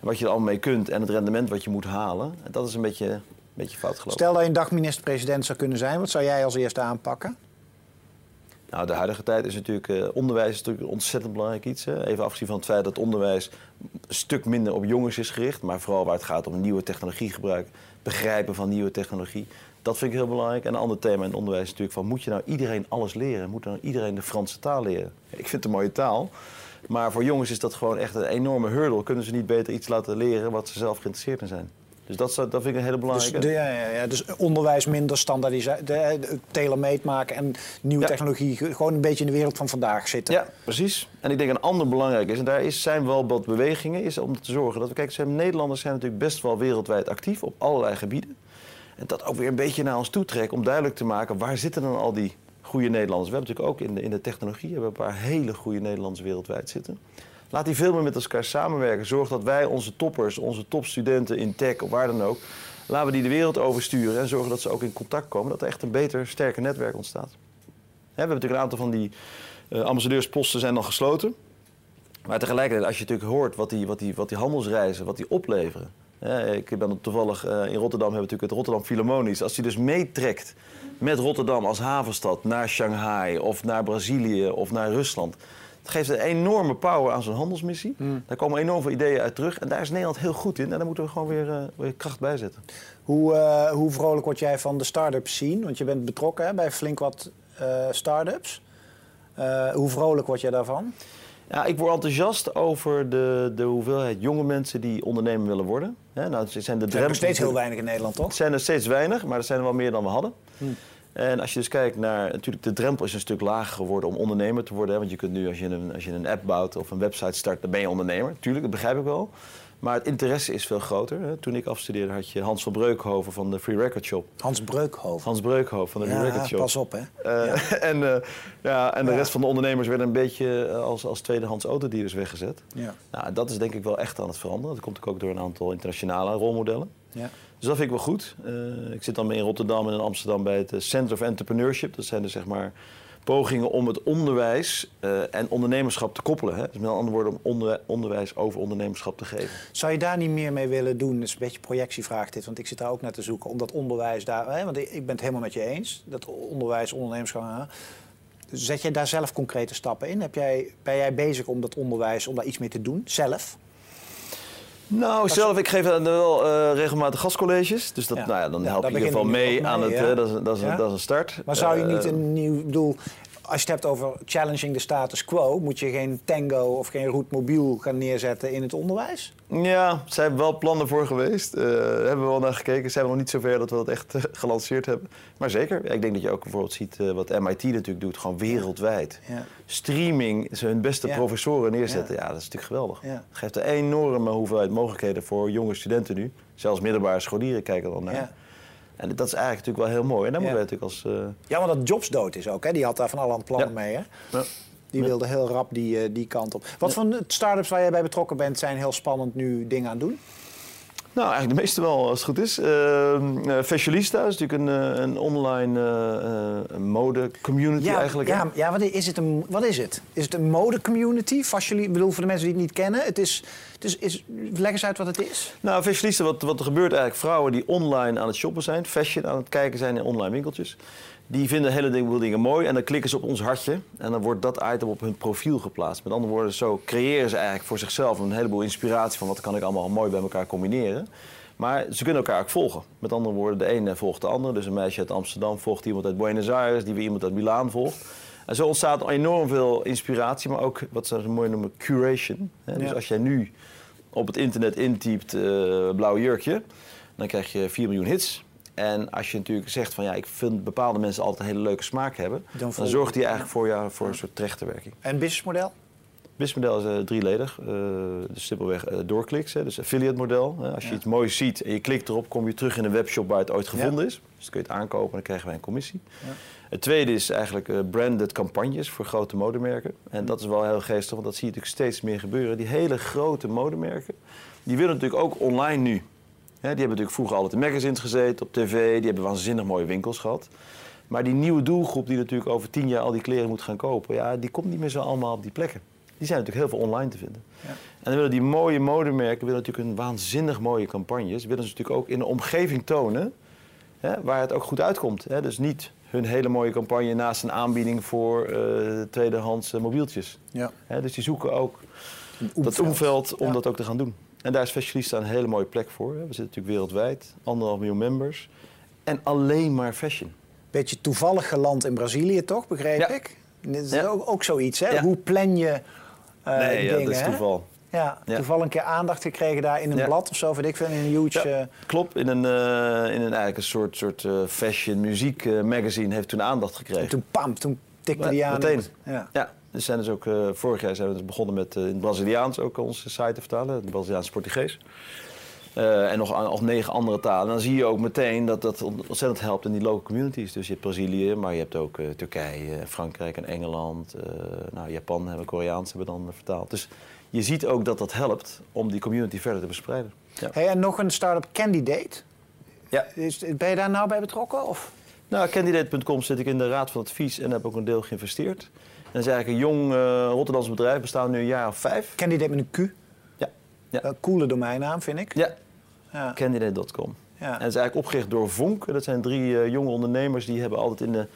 Speaker 2: wat je er allemaal mee kunt en het rendement wat je moet halen, dat is een beetje, een beetje fout gelopen.
Speaker 1: Stel dat je een dag minister-president zou kunnen zijn, wat zou jij als eerste aanpakken?
Speaker 2: Nou, de huidige tijd is natuurlijk uh, onderwijs is natuurlijk een ontzettend belangrijk iets. Hè. Even afgezien van het feit dat onderwijs een stuk minder op jongens is gericht, maar vooral waar het gaat om nieuwe technologie gebruik, begrijpen van nieuwe technologie. Dat vind ik heel belangrijk. En een ander thema in onderwijs is natuurlijk van... moet je nou iedereen alles leren? Moet nou iedereen de Franse taal leren? Ik vind het een mooie taal. Maar voor jongens is dat gewoon echt een enorme hurdle. Kunnen ze niet beter iets laten leren wat ze zelf geïnteresseerd in zijn? Dus dat, dat vind ik een hele
Speaker 1: Dus,
Speaker 2: belangrijke.
Speaker 1: de, ja, ja, ja, dus onderwijs minder standaardisatie, tailor-made maken en nieuwe
Speaker 2: Ja.
Speaker 1: technologie. ge- Gewoon een beetje in de wereld van vandaag zitten.
Speaker 2: Ja, precies. En ik denk een ander belangrijk is, en daar is, zijn wel wat bewegingen, is om te zorgen dat we, kijk, zijn, Nederlanders zijn natuurlijk best wel wereldwijd actief op allerlei gebieden. En dat ook weer een beetje naar ons toe trekken om duidelijk te maken waar zitten dan al die goede Nederlanders. We hebben natuurlijk ook in de, in de technologie hebben we een paar hele goede Nederlanders wereldwijd zitten. Laat die veel meer met elkaar samenwerken. Zorg dat wij onze toppers, onze topstudenten in tech of waar dan ook, laten we die de wereld oversturen en zorgen dat ze ook in contact komen. Dat er echt een beter, sterker netwerk ontstaat. We hebben natuurlijk een aantal van die eh, ambassadeursposten zijn al gesloten. Maar tegelijkertijd, als je natuurlijk hoort wat die, wat die, wat die handelsreizen, wat die opleveren. Ik ben toevallig eh, in Rotterdam, hebben we natuurlijk het Rotterdam Philharmonisch. Als die dus meetrekt met Rotterdam als havenstad naar Shanghai of naar Brazilië of naar Rusland. Het geeft een enorme power aan zo'n handelsmissie. Daar komen enorm veel ideeën uit terug. En daar is Nederland heel goed in. En daar moeten we gewoon weer, eh, weer kracht bij zetten.
Speaker 1: Hoe, eh, hoe vrolijk word jij van de start-up scene? Want je bent betrokken hè, bij flink wat eh start-ups. Hoe vrolijk word jij daarvan?
Speaker 2: Ja, ik word enthousiast over de, de hoeveelheid jonge mensen die ondernemer willen worden. Nou, het zijn de
Speaker 1: Er zijn nog steeds heel weinig in Nederland, toch?
Speaker 2: Het zijn er steeds weinig, maar er zijn er wel meer dan we hadden.
Speaker 1: Hm.
Speaker 2: En als je dus kijkt naar, natuurlijk de drempel is een stuk lager geworden om ondernemer te worden. Hè? Want je kunt nu, als je, een, als je een app bouwt of een website start, dan ben je ondernemer. Tuurlijk, dat begrijp ik wel. Maar het interesse is veel groter. Hè? Toen ik afstudeerde had je Hans van Breukhoven van de Free Record Shop.
Speaker 1: Hans Breukhoven.
Speaker 2: Hans Breukhoven van de Free Record Shop.
Speaker 1: pas op, hè.
Speaker 2: Eh, en eh, ja, en de rest van de ondernemers werden een beetje eh, als, als tweedehands autodealers weggezet.
Speaker 1: Ja.
Speaker 2: Nou, dat is denk ik wel echt aan het veranderen. Dat komt ook door een aantal internationale rolmodellen.
Speaker 1: Ja.
Speaker 2: Dus dat vind ik wel goed. Eh, ik zit dan in Rotterdam en in Amsterdam bij het eh, Center of Entrepreneurship. Dat zijn dus zeg maar pogingen om het onderwijs eh, en ondernemerschap te koppelen. Hè? Dus met andere woorden om onder- onderwijs over ondernemerschap te geven.
Speaker 1: Zou je daar niet meer mee willen doen? Dat is een beetje projectievraag dit, want ik zit daar ook naar te zoeken. Om dat onderwijs daar, hè, want ik ben het helemaal met je eens. Dat onderwijs, ondernemerschap. hè. Zet jij daar zelf concrete stappen in? Heb jij, ben jij bezig om dat onderwijs, om daar iets mee te doen? Zelf?
Speaker 2: Nou, zelf, ik geef dan wel eh, regelmatig gastcolleges. Dus dat,
Speaker 1: Ja.
Speaker 2: nou ja, dan help ik in ieder geval
Speaker 1: je
Speaker 2: mee aan het... eh, dat, is, dat, is,
Speaker 1: Ja.
Speaker 2: dat is een start.
Speaker 1: Maar zou je
Speaker 2: Eh,
Speaker 1: niet een nieuw ik bedoel? Als je het hebt over challenging de status quo, moet je geen Tango of geen Route Mobiel gaan neerzetten in het onderwijs?
Speaker 2: Ja, er zijn wel plannen voor geweest. Eh hebben we wel naar gekeken. Zijn we nog niet zover dat we dat echt eh, gelanceerd hebben. Maar zeker. Ik denk dat je ook bijvoorbeeld ziet eh, wat MIT natuurlijk doet, gewoon wereldwijd.
Speaker 1: Ja.
Speaker 2: Streaming, ze hun beste
Speaker 1: Ja.
Speaker 2: professoren neerzetten. Ja. dat is natuurlijk geweldig.
Speaker 1: Ja.
Speaker 2: Het geeft een enorme hoeveelheid mogelijkheden voor jonge studenten nu. Zelfs middelbare scholieren kijken dan naar. En dat is eigenlijk natuurlijk wel heel mooi. En daar
Speaker 1: Ja.
Speaker 2: moeten we natuurlijk als... eh,
Speaker 1: Ja, want dat Jobs dood is ook. Hè? Die had daar van alle plannen
Speaker 2: Ja.
Speaker 1: mee. Hè?
Speaker 2: ja.
Speaker 1: Die wilde heel rap die, eh, die kant op. Wat voor start-ups waar jij bij betrokken bent, zijn heel spannend nu dingen aan het doen?
Speaker 2: Nou, eigenlijk de meeste wel, als het goed is. Uh, uh, Fashionista is natuurlijk een, eh, een online uh, mode-community eigenlijk. hè?
Speaker 1: Ja, ja wat, is het een, wat is het? Is het een mode-community? Fashionista, ik bedoel, voor de mensen die het niet kennen. Het is, het is, is, leg eens uit wat het is.
Speaker 2: Nou, fashionista, wat, wat er gebeurt eigenlijk, vrouwen die online aan het shoppen zijn, fashion aan het kijken zijn in online winkeltjes, die vinden hele dingen, dingen mooi en dan klikken ze op ons hartje en dan wordt dat item op hun profiel geplaatst. Met andere woorden, zo creëren ze eigenlijk voor zichzelf een heleboel inspiratie van wat kan ik allemaal mooi bij elkaar combineren. Maar ze kunnen elkaar ook volgen. Met andere woorden, de ene volgt de ander. Dus een meisje uit Amsterdam volgt iemand uit Buenos Aires, die weer iemand uit Milaan volgt. En zo ontstaat enorm veel inspiratie, maar ook wat ze mooi noemen curation. Dus
Speaker 1: Ja.
Speaker 2: als jij nu op het internet intypt eh, blauw jurkje, dan krijg je 4 miljoen hits. En als je natuurlijk zegt van ja, ik vind bepaalde mensen altijd een hele leuke smaak hebben,
Speaker 1: Dan
Speaker 2: zorgt die eigenlijk voor, jou, voor een soort trechterwerking.
Speaker 1: En businessmodel?
Speaker 2: Businessmodel is eh, drieledig. eh dus simpelweg eh, doorkliks. Hè, dus affiliate model. Hè. Als je
Speaker 1: Ja.
Speaker 2: iets moois ziet en je klikt erop, kom je terug in een webshop waar het ooit gevonden is. Dus dan kun je het aankopen en dan krijgen wij een commissie.
Speaker 1: Ja.
Speaker 2: Het tweede is eigenlijk branded campagnes voor grote modemerken. En dat is wel heel geestig, want dat zie je natuurlijk steeds meer gebeuren. Die hele grote modemerken, die willen natuurlijk ook online nu. Die hebben natuurlijk vroeger altijd in magazines gezeten, op tv. Die hebben waanzinnig mooie winkels gehad. Maar die nieuwe doelgroep die natuurlijk over tien jaar al die kleren moet gaan kopen... Ja, die komt niet meer zo allemaal op die plekken. Die zijn natuurlijk heel veel online te vinden.
Speaker 1: Ja.
Speaker 2: En dan willen die mooie modemerken willen natuurlijk een waanzinnig mooie campagnes. Willen ze natuurlijk ook in een omgeving tonen hè, waar het ook goed uitkomt. Hè. Dus niet hun hele mooie campagne naast een aanbieding voor eh, tweedehands eh, mobieltjes.
Speaker 1: Ja.
Speaker 2: Hè, dus die zoeken ook dat
Speaker 1: omveld.
Speaker 2: omveld om
Speaker 1: Ja.
Speaker 2: dat ook te gaan doen. En daar is Fashionista een hele mooie plek voor. We zitten natuurlijk wereldwijd, anderhalf miljoen members. En alleen maar fashion.
Speaker 1: Beetje toevallig geland in Brazilië, toch? Begreep
Speaker 2: Ja.
Speaker 1: ik? Dit is
Speaker 2: Ja.
Speaker 1: ook, ook zoiets, hè?
Speaker 2: Ja.
Speaker 1: Hoe plan je eh
Speaker 2: nee, ja,
Speaker 1: dingen,
Speaker 2: dat is toeval.
Speaker 1: Ja,
Speaker 2: Ja.
Speaker 1: toevallig een keer aandacht gekregen daar in een
Speaker 2: Ja.
Speaker 1: blad of zo, weet ik in een huge...
Speaker 2: Ja,
Speaker 1: eh,
Speaker 2: klopt. In een, eh, in een, eigenlijk een soort, soort fashion, muziek magazine heeft toen aandacht gekregen.
Speaker 1: en toen pam, toen tikte
Speaker 2: Ja,
Speaker 1: die aan.
Speaker 2: meteen.
Speaker 1: Ja.
Speaker 2: Dus zijn dus ook, eh, vorig jaar zijn we dus begonnen met eh, in het Braziliaans ook onze site te vertalen, het Braziliaans Portugees. Eh, en nog, nog negen andere talen. En dan zie je ook meteen dat dat ontzettend helpt in die local communities. Dus je hebt Brazilië, maar je hebt ook Turkije, Frankrijk en Engeland. nou, Japan hebben Koreaans hebben dan vertaald. Dus je ziet ook dat dat helpt om die community verder te verspreiden. Ja.
Speaker 1: Hey, en nog een start-up candidate.
Speaker 2: Ja.
Speaker 1: Is, ben je daar nou bij betrokken? Of?
Speaker 2: Nou, Candidate.com zit ik in de raad van advies en heb ook een deel geïnvesteerd. Dat is eigenlijk een jong eh Rotterdamse bedrijf, bestaat nu een jaar of vijf.
Speaker 1: Candidate met een Q.
Speaker 2: Ja, ja.
Speaker 1: Een coole domeinnaam, vind ik.
Speaker 2: ja.
Speaker 1: Ja.
Speaker 2: Candidate.com.
Speaker 1: Ja.
Speaker 2: En dat is eigenlijk opgericht door Vonk. Dat zijn drie eh, jonge ondernemers die hebben altijd in de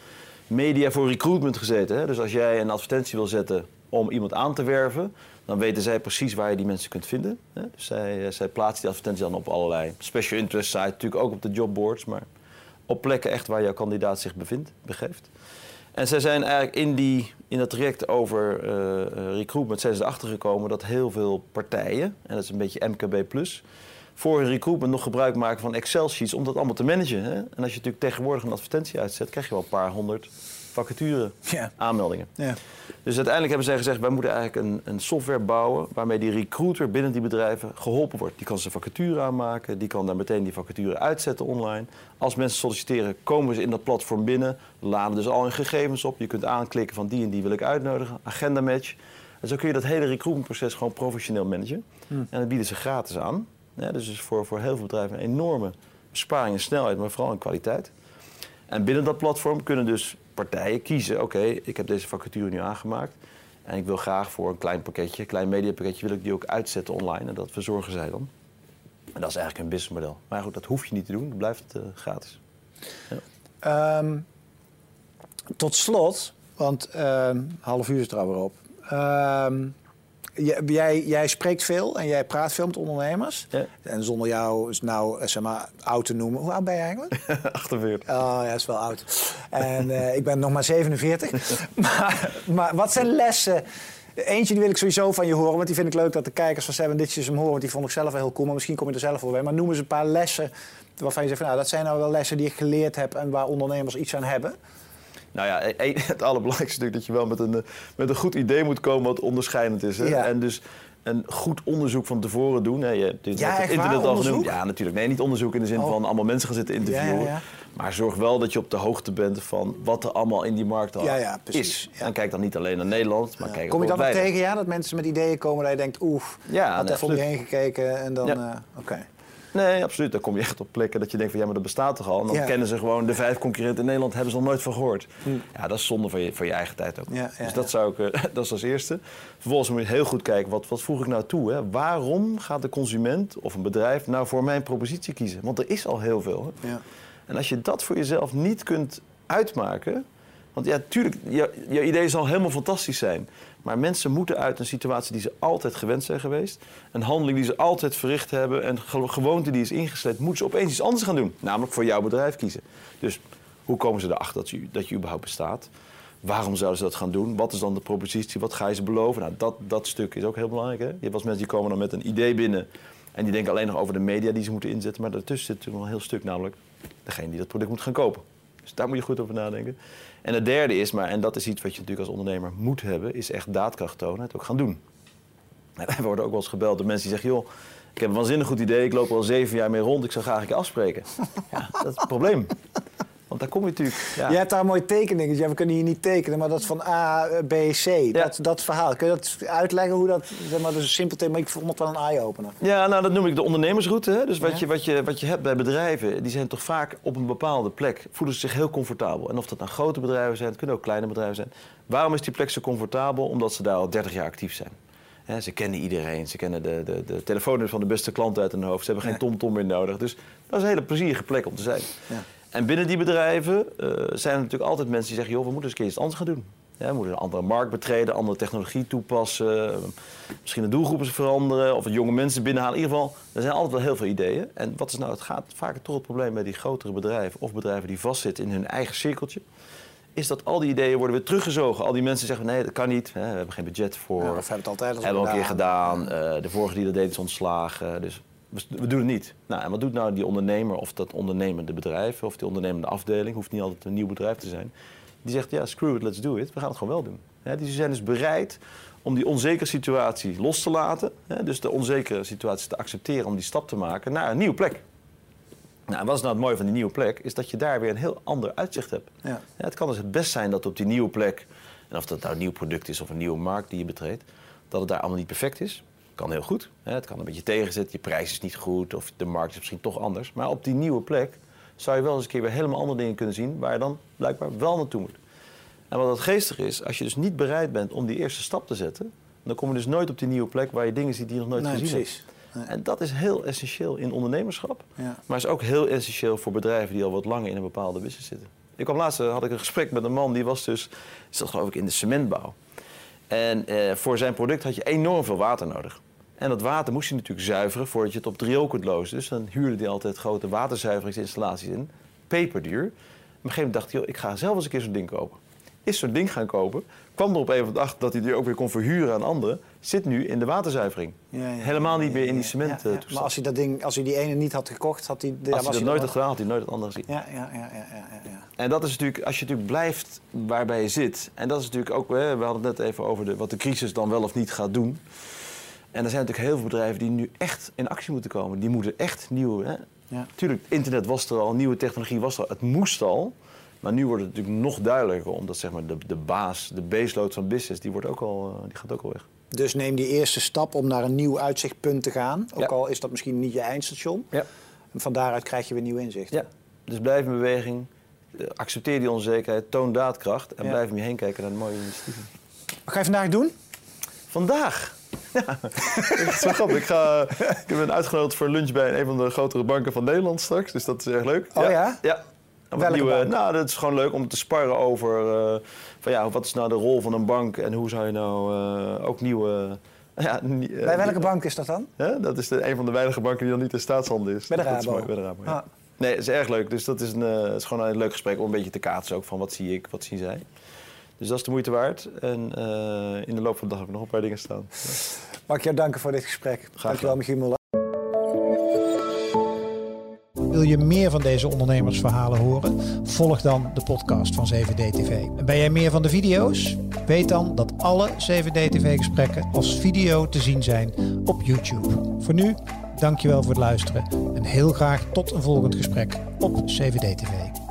Speaker 2: media voor recruitment gezeten. Hè? Dus als jij een advertentie wil zetten om iemand aan te werven, dan weten zij precies waar je die mensen kunt vinden. Hè? Dus zij, eh, zij plaatsen die advertentie dan op allerlei special interest sites, natuurlijk ook op de jobboards, maar op plekken echt waar jouw kandidaat zich bevindt, begeeft. En zij zijn eigenlijk in, die, in dat traject over eh, recruitment zijn ze erachter gekomen dat heel veel partijen, en dat is een beetje MKB+, voor hun recruitment nog gebruik maken van Excel-sheets om dat allemaal te managen. Hè? En als je natuurlijk tegenwoordig een advertentie uitzet, krijg je wel een paar honderd vacature aanmeldingen.
Speaker 1: Ja.
Speaker 2: Dus uiteindelijk hebben zij gezegd, wij moeten eigenlijk een, een software bouwen waarmee die recruiter binnen die bedrijven geholpen wordt. Die kan zijn vacature aanmaken, die kan daar meteen die vacature uitzetten online. Als mensen solliciteren, komen ze in dat platform binnen, laden dus al hun gegevens op. Je kunt aanklikken van die en die wil ik uitnodigen, agenda match. En zo kun je dat hele recruitmentproces gewoon professioneel managen. En dat bieden ze gratis aan. Ja, dus is voor, voor heel veel bedrijven een enorme besparing in snelheid, maar vooral in kwaliteit. En binnen dat platform kunnen dus partijen kiezen: oké, ik heb deze vacature nu aangemaakt. En ik wil graag voor een klein pakketje, een klein mediapakketje, wil ik die ook uitzetten online. En dat verzorgen zij dan. En dat is eigenlijk een businessmodel. Maar goed, dat hoef je niet te doen, het blijft eh, gratis.
Speaker 1: Ehm, tot slot, want ehm, half uur is er alweer op. J- jij, jij spreekt veel en jij praat veel met ondernemers.
Speaker 2: Ja.
Speaker 1: En zonder jou is nou, eh, zeg maar, oud te noemen. Hoe oud ben je eigenlijk?
Speaker 2: 48.
Speaker 1: Oh ja, dat is wel oud. En eh, ik ben nog maar 47. maar, maar wat zijn lessen? Eentje die wil ik sowieso van je horen, want die vind ik leuk dat de kijkers van Seven Ditches hem horen, want die vond ik zelf wel heel cool. Maar misschien kom je er zelf wel bij. Maar noem eens een paar lessen waarvan je zegt, van, nou, dat zijn nou wel lessen die ik geleerd heb en waar ondernemers iets aan hebben.
Speaker 2: Nou ja, e- e- het allerbelangrijkste is natuurlijk dat je wel met een, eh, met een goed idee moet komen wat onderscheidend is. Hè?
Speaker 1: Ja.
Speaker 2: En dus een goed onderzoek van tevoren doen. Hè? Je hebt dit
Speaker 1: Ja,
Speaker 2: het internet al genoemd. Ja, natuurlijk. Nee, niet onderzoek in de zin
Speaker 1: Oh.
Speaker 2: van allemaal mensen gaan zitten interviewen.
Speaker 1: Ja, ja, ja.
Speaker 2: Maar zorg wel dat je op de hoogte bent van wat er allemaal in die markt al
Speaker 1: Ja, ja, precies.
Speaker 2: is.
Speaker 1: Ja.
Speaker 2: En kijk dan niet alleen naar Nederland, maar kijk
Speaker 1: Kom je
Speaker 2: ook wijder.
Speaker 1: tegen, ja? Dat mensen met ideeën komen dat je denkt, oef,
Speaker 2: Ja,
Speaker 1: had
Speaker 2: nee,
Speaker 1: even om je heen gekeken en dan, eh, oké.
Speaker 2: Nee, absoluut. Dan kom je echt op plekken dat je denkt van ja, maar dat bestaat toch al. En dan
Speaker 1: Ja.
Speaker 2: kennen ze gewoon de vijf concurrenten in Nederland, hebben ze nog nooit van gehoord. Ja, dat is zonde van je, van je eigen tijd ook.
Speaker 1: Hm. Ja, ja,
Speaker 2: dus dat, zou ik, eh, dat is als eerste. Vervolgens moet je heel goed kijken, wat, wat voeg ik nou toe? Hè? Waarom gaat de consument of een bedrijf nou voor mijn propositie kiezen? Want er is al heel veel. Hè?
Speaker 1: Ja.
Speaker 2: En als je dat voor jezelf niet kunt uitmaken. Want ja, tuurlijk, je, je idee zal helemaal fantastisch zijn. Maar mensen moeten uit een situatie die ze altijd gewend zijn geweest. Een handeling die ze altijd verricht hebben. Ge- gewoonte die is ingesleept. Moeten ze opeens iets anders gaan doen. Namelijk voor jouw bedrijf kiezen. Dus hoe komen ze erachter dat je, dat je überhaupt bestaat? Waarom zouden ze dat gaan doen? Wat is dan de propositie? Wat ga je ze beloven? Nou, dat, dat stuk is ook heel belangrijk. Hè? Je hebt eens mensen die komen dan met een idee binnen. En die denken alleen nog over de media die ze moeten inzetten. Maar daartussen zit natuurlijk nog een heel stuk. Namelijk degene die dat product moet gaan kopen. Dus daar moet je goed over nadenken. En het derde is, maar, en dat is iets wat je natuurlijk als ondernemer moet hebben, is echt daadkracht tonen, het ook gaan doen. En wij worden ook wel eens gebeld door mensen die zeggen, joh, ik heb een waanzinnig goed idee, ik loop al zeven jaar mee rond, ik zou graag een keer afspreken. Ja, dat is het probleem. Want daar kom je natuurlijk... Ja.
Speaker 1: Je hebt daar mooi tekening. Ja, we kunnen hier niet tekenen, maar dat is van A, B, C. Dat, dat verhaal. Kun je dat uitleggen hoe dat... Zeg maar, dat is een simpel thema, maar ik vond het wel een eye-opener.
Speaker 2: Ja, nou dat noem ik de ondernemersroute. Hè? Dus wat,
Speaker 1: Ja.
Speaker 2: je, wat, je, wat je hebt bij bedrijven, die zijn toch vaak op een bepaalde plek, voelen ze zich heel comfortabel. En of dat nou grote bedrijven zijn, het kunnen ook kleine bedrijven zijn. Waarom is die plek zo comfortabel? Omdat ze daar al 30 jaar actief zijn. Ze kennen iedereen, ze kennen de, de, de telefoonnummers van de beste klanten uit hun hoofd. Ze hebben geen tomtom meer nodig. Dus dat is een hele plezierige plek om te zijn.
Speaker 1: Ja.
Speaker 2: En binnen die bedrijven eh, zijn er natuurlijk altijd mensen die zeggen... joh, we moeten eens een keer iets anders gaan doen. Ja, we moeten een andere markt betreden, andere technologie toepassen. Misschien de doelgroepen veranderen of het jonge mensen binnenhalen. In ieder geval, er zijn altijd wel heel veel ideeën. En wat is nou, het gaat vaak toch het probleem bij die grotere bedrijven of bedrijven die vastzitten in hun eigen cirkeltje. Is dat al die ideeën worden weer teruggezogen. Al die mensen zeggen: nee, dat kan niet. We hebben geen budget voor.
Speaker 1: Ja, we hebben het altijd al
Speaker 2: hebben we een keer gedaan. Eh, de vorige die dat deed is ontslagen. Dus we doen het niet. Nou, en wat doet nou die ondernemer of dat ondernemende bedrijf of die ondernemende afdeling, hoeft niet altijd een nieuw bedrijf te zijn, die zegt ja, screw it, let's do it, we gaan het gewoon wel doen. die zijn dus bereid om die onzekere situatie los te laten, dus de onzekere situatie te accepteren om die stap te maken naar een nieuwe plek. Nou, en wat is nou het mooie van die nieuwe plek? Is dat je daar weer een heel ander uitzicht hebt. Ja. ja het kan dus het best zijn dat op die nieuwe plek, en of dat nou een nieuw product is of een nieuwe markt die je betreedt, dat het daar allemaal niet perfect is kan heel goed. Hè. Het kan een beetje tegenzitten, je prijs is niet goed of de markt is misschien toch anders. Maar op die nieuwe plek zou je wel eens een keer weer helemaal andere dingen kunnen zien waar je dan blijkbaar wel naartoe moet. En wat het geestig is, als je dus niet bereid bent om die eerste stap te zetten, dan kom je dus nooit op die nieuwe plek waar je dingen ziet die je nog nooit gezien precies. hebt. En dat is heel essentieel in ondernemerschap, ja. maar is ook heel essentieel voor bedrijven die al wat langer in een bepaalde business zitten. Ik kwam laatst had ik een gesprek met een man die was dus, is dat geloof ik in de cementbouw. En eh, voor zijn product had je enorm veel water nodig. En dat water moest je natuurlijk zuiveren voordat je het op riool kunt lozen. Dus dan huurde hij altijd grote waterzuiveringsinstallaties in. Peperduur. Op een gegeven moment dacht hij, ik ga zelf eens een keer zo'n ding kopen. Is zo'n ding gaan kopen. Kwam er op een of achter dat hij die ook weer kon verhuren aan anderen. Zit nu in de waterzuivering. Ja, ja, Helemaal niet meer in die cement ja,
Speaker 1: Maar als hij, dat ding, als hij die ene niet had gekocht, had hij...
Speaker 2: Als hij dat nooit had gedaan, had hij nooit het andere gezien.
Speaker 1: Ja, ja, ja, ja, ja,
Speaker 2: En dat is natuurlijk, als je natuurlijk blijft waarbij je zit. En dat is natuurlijk ook, we hadden het net even over de, wat de crisis dan wel of niet gaat doen. En er zijn natuurlijk heel veel bedrijven die nu echt in actie moeten komen. Die moeten echt nieuwe. Hè? Ja. Tuurlijk, internet was er al, nieuwe technologie was er al, het moest al. Maar nu wordt het natuurlijk nog duidelijker, omdat zeg maar, de, de baas, de baseload van business, die, wordt ook al, eh, die gaat ook al weg.
Speaker 1: Dus neem die eerste stap om naar een nieuw uitzichtpunt te gaan. Ook al is dat misschien niet je eindstation. Ja. En van daaruit krijg je weer nieuw inzicht.
Speaker 2: Ja, dus blijf in beweging. Eh, accepteer die onzekerheid, toon daadkracht en blijf om je heen kijken naar de mooie initiatieven.
Speaker 1: Wat ga je vandaag doen?
Speaker 2: Vandaag? Ja, dat is wel grappig. Ik, ga, ik ben uitgenodigd voor lunch bij een van de grotere banken van Nederland straks. Dus dat is erg leuk.
Speaker 1: Oh ja?
Speaker 2: Ja.
Speaker 1: Welke nieuwe,
Speaker 2: Nou, dat is gewoon leuk om te sparren over... Uh, van ja, wat is nou de rol van een bank en hoe zou je nou uh, ook nieuwe...
Speaker 1: Ja, uh, bij welke bank is dat dan?
Speaker 2: dat is de, een van de weinige banken die nog niet in staatshandel is.
Speaker 1: Bij de
Speaker 2: Rabo?
Speaker 1: Is
Speaker 2: bij de Rabo, ja. ah. Nee, het is erg leuk. Dus dat is, een, het is gewoon een leuk gesprek om een beetje te kaatsen ook van wat zie ik, wat zien zij. Dus dat is de moeite waard. En in de loop van de dag heb ik nog een paar dingen staan.
Speaker 1: Mag ik jou danken voor dit gesprek. Graag Dankjewel, Michiel Muller.
Speaker 3: Wil je meer van deze ondernemersverhalen horen? Volg dan de podcast van 7D-TV. En ben jij meer van de video's? Weet dan dat alle 7D-TV-gesprekken als video te zien zijn op YouTube. Voor nu, dankjewel voor het luisteren en heel graag tot een volgend gesprek op 7D-TV.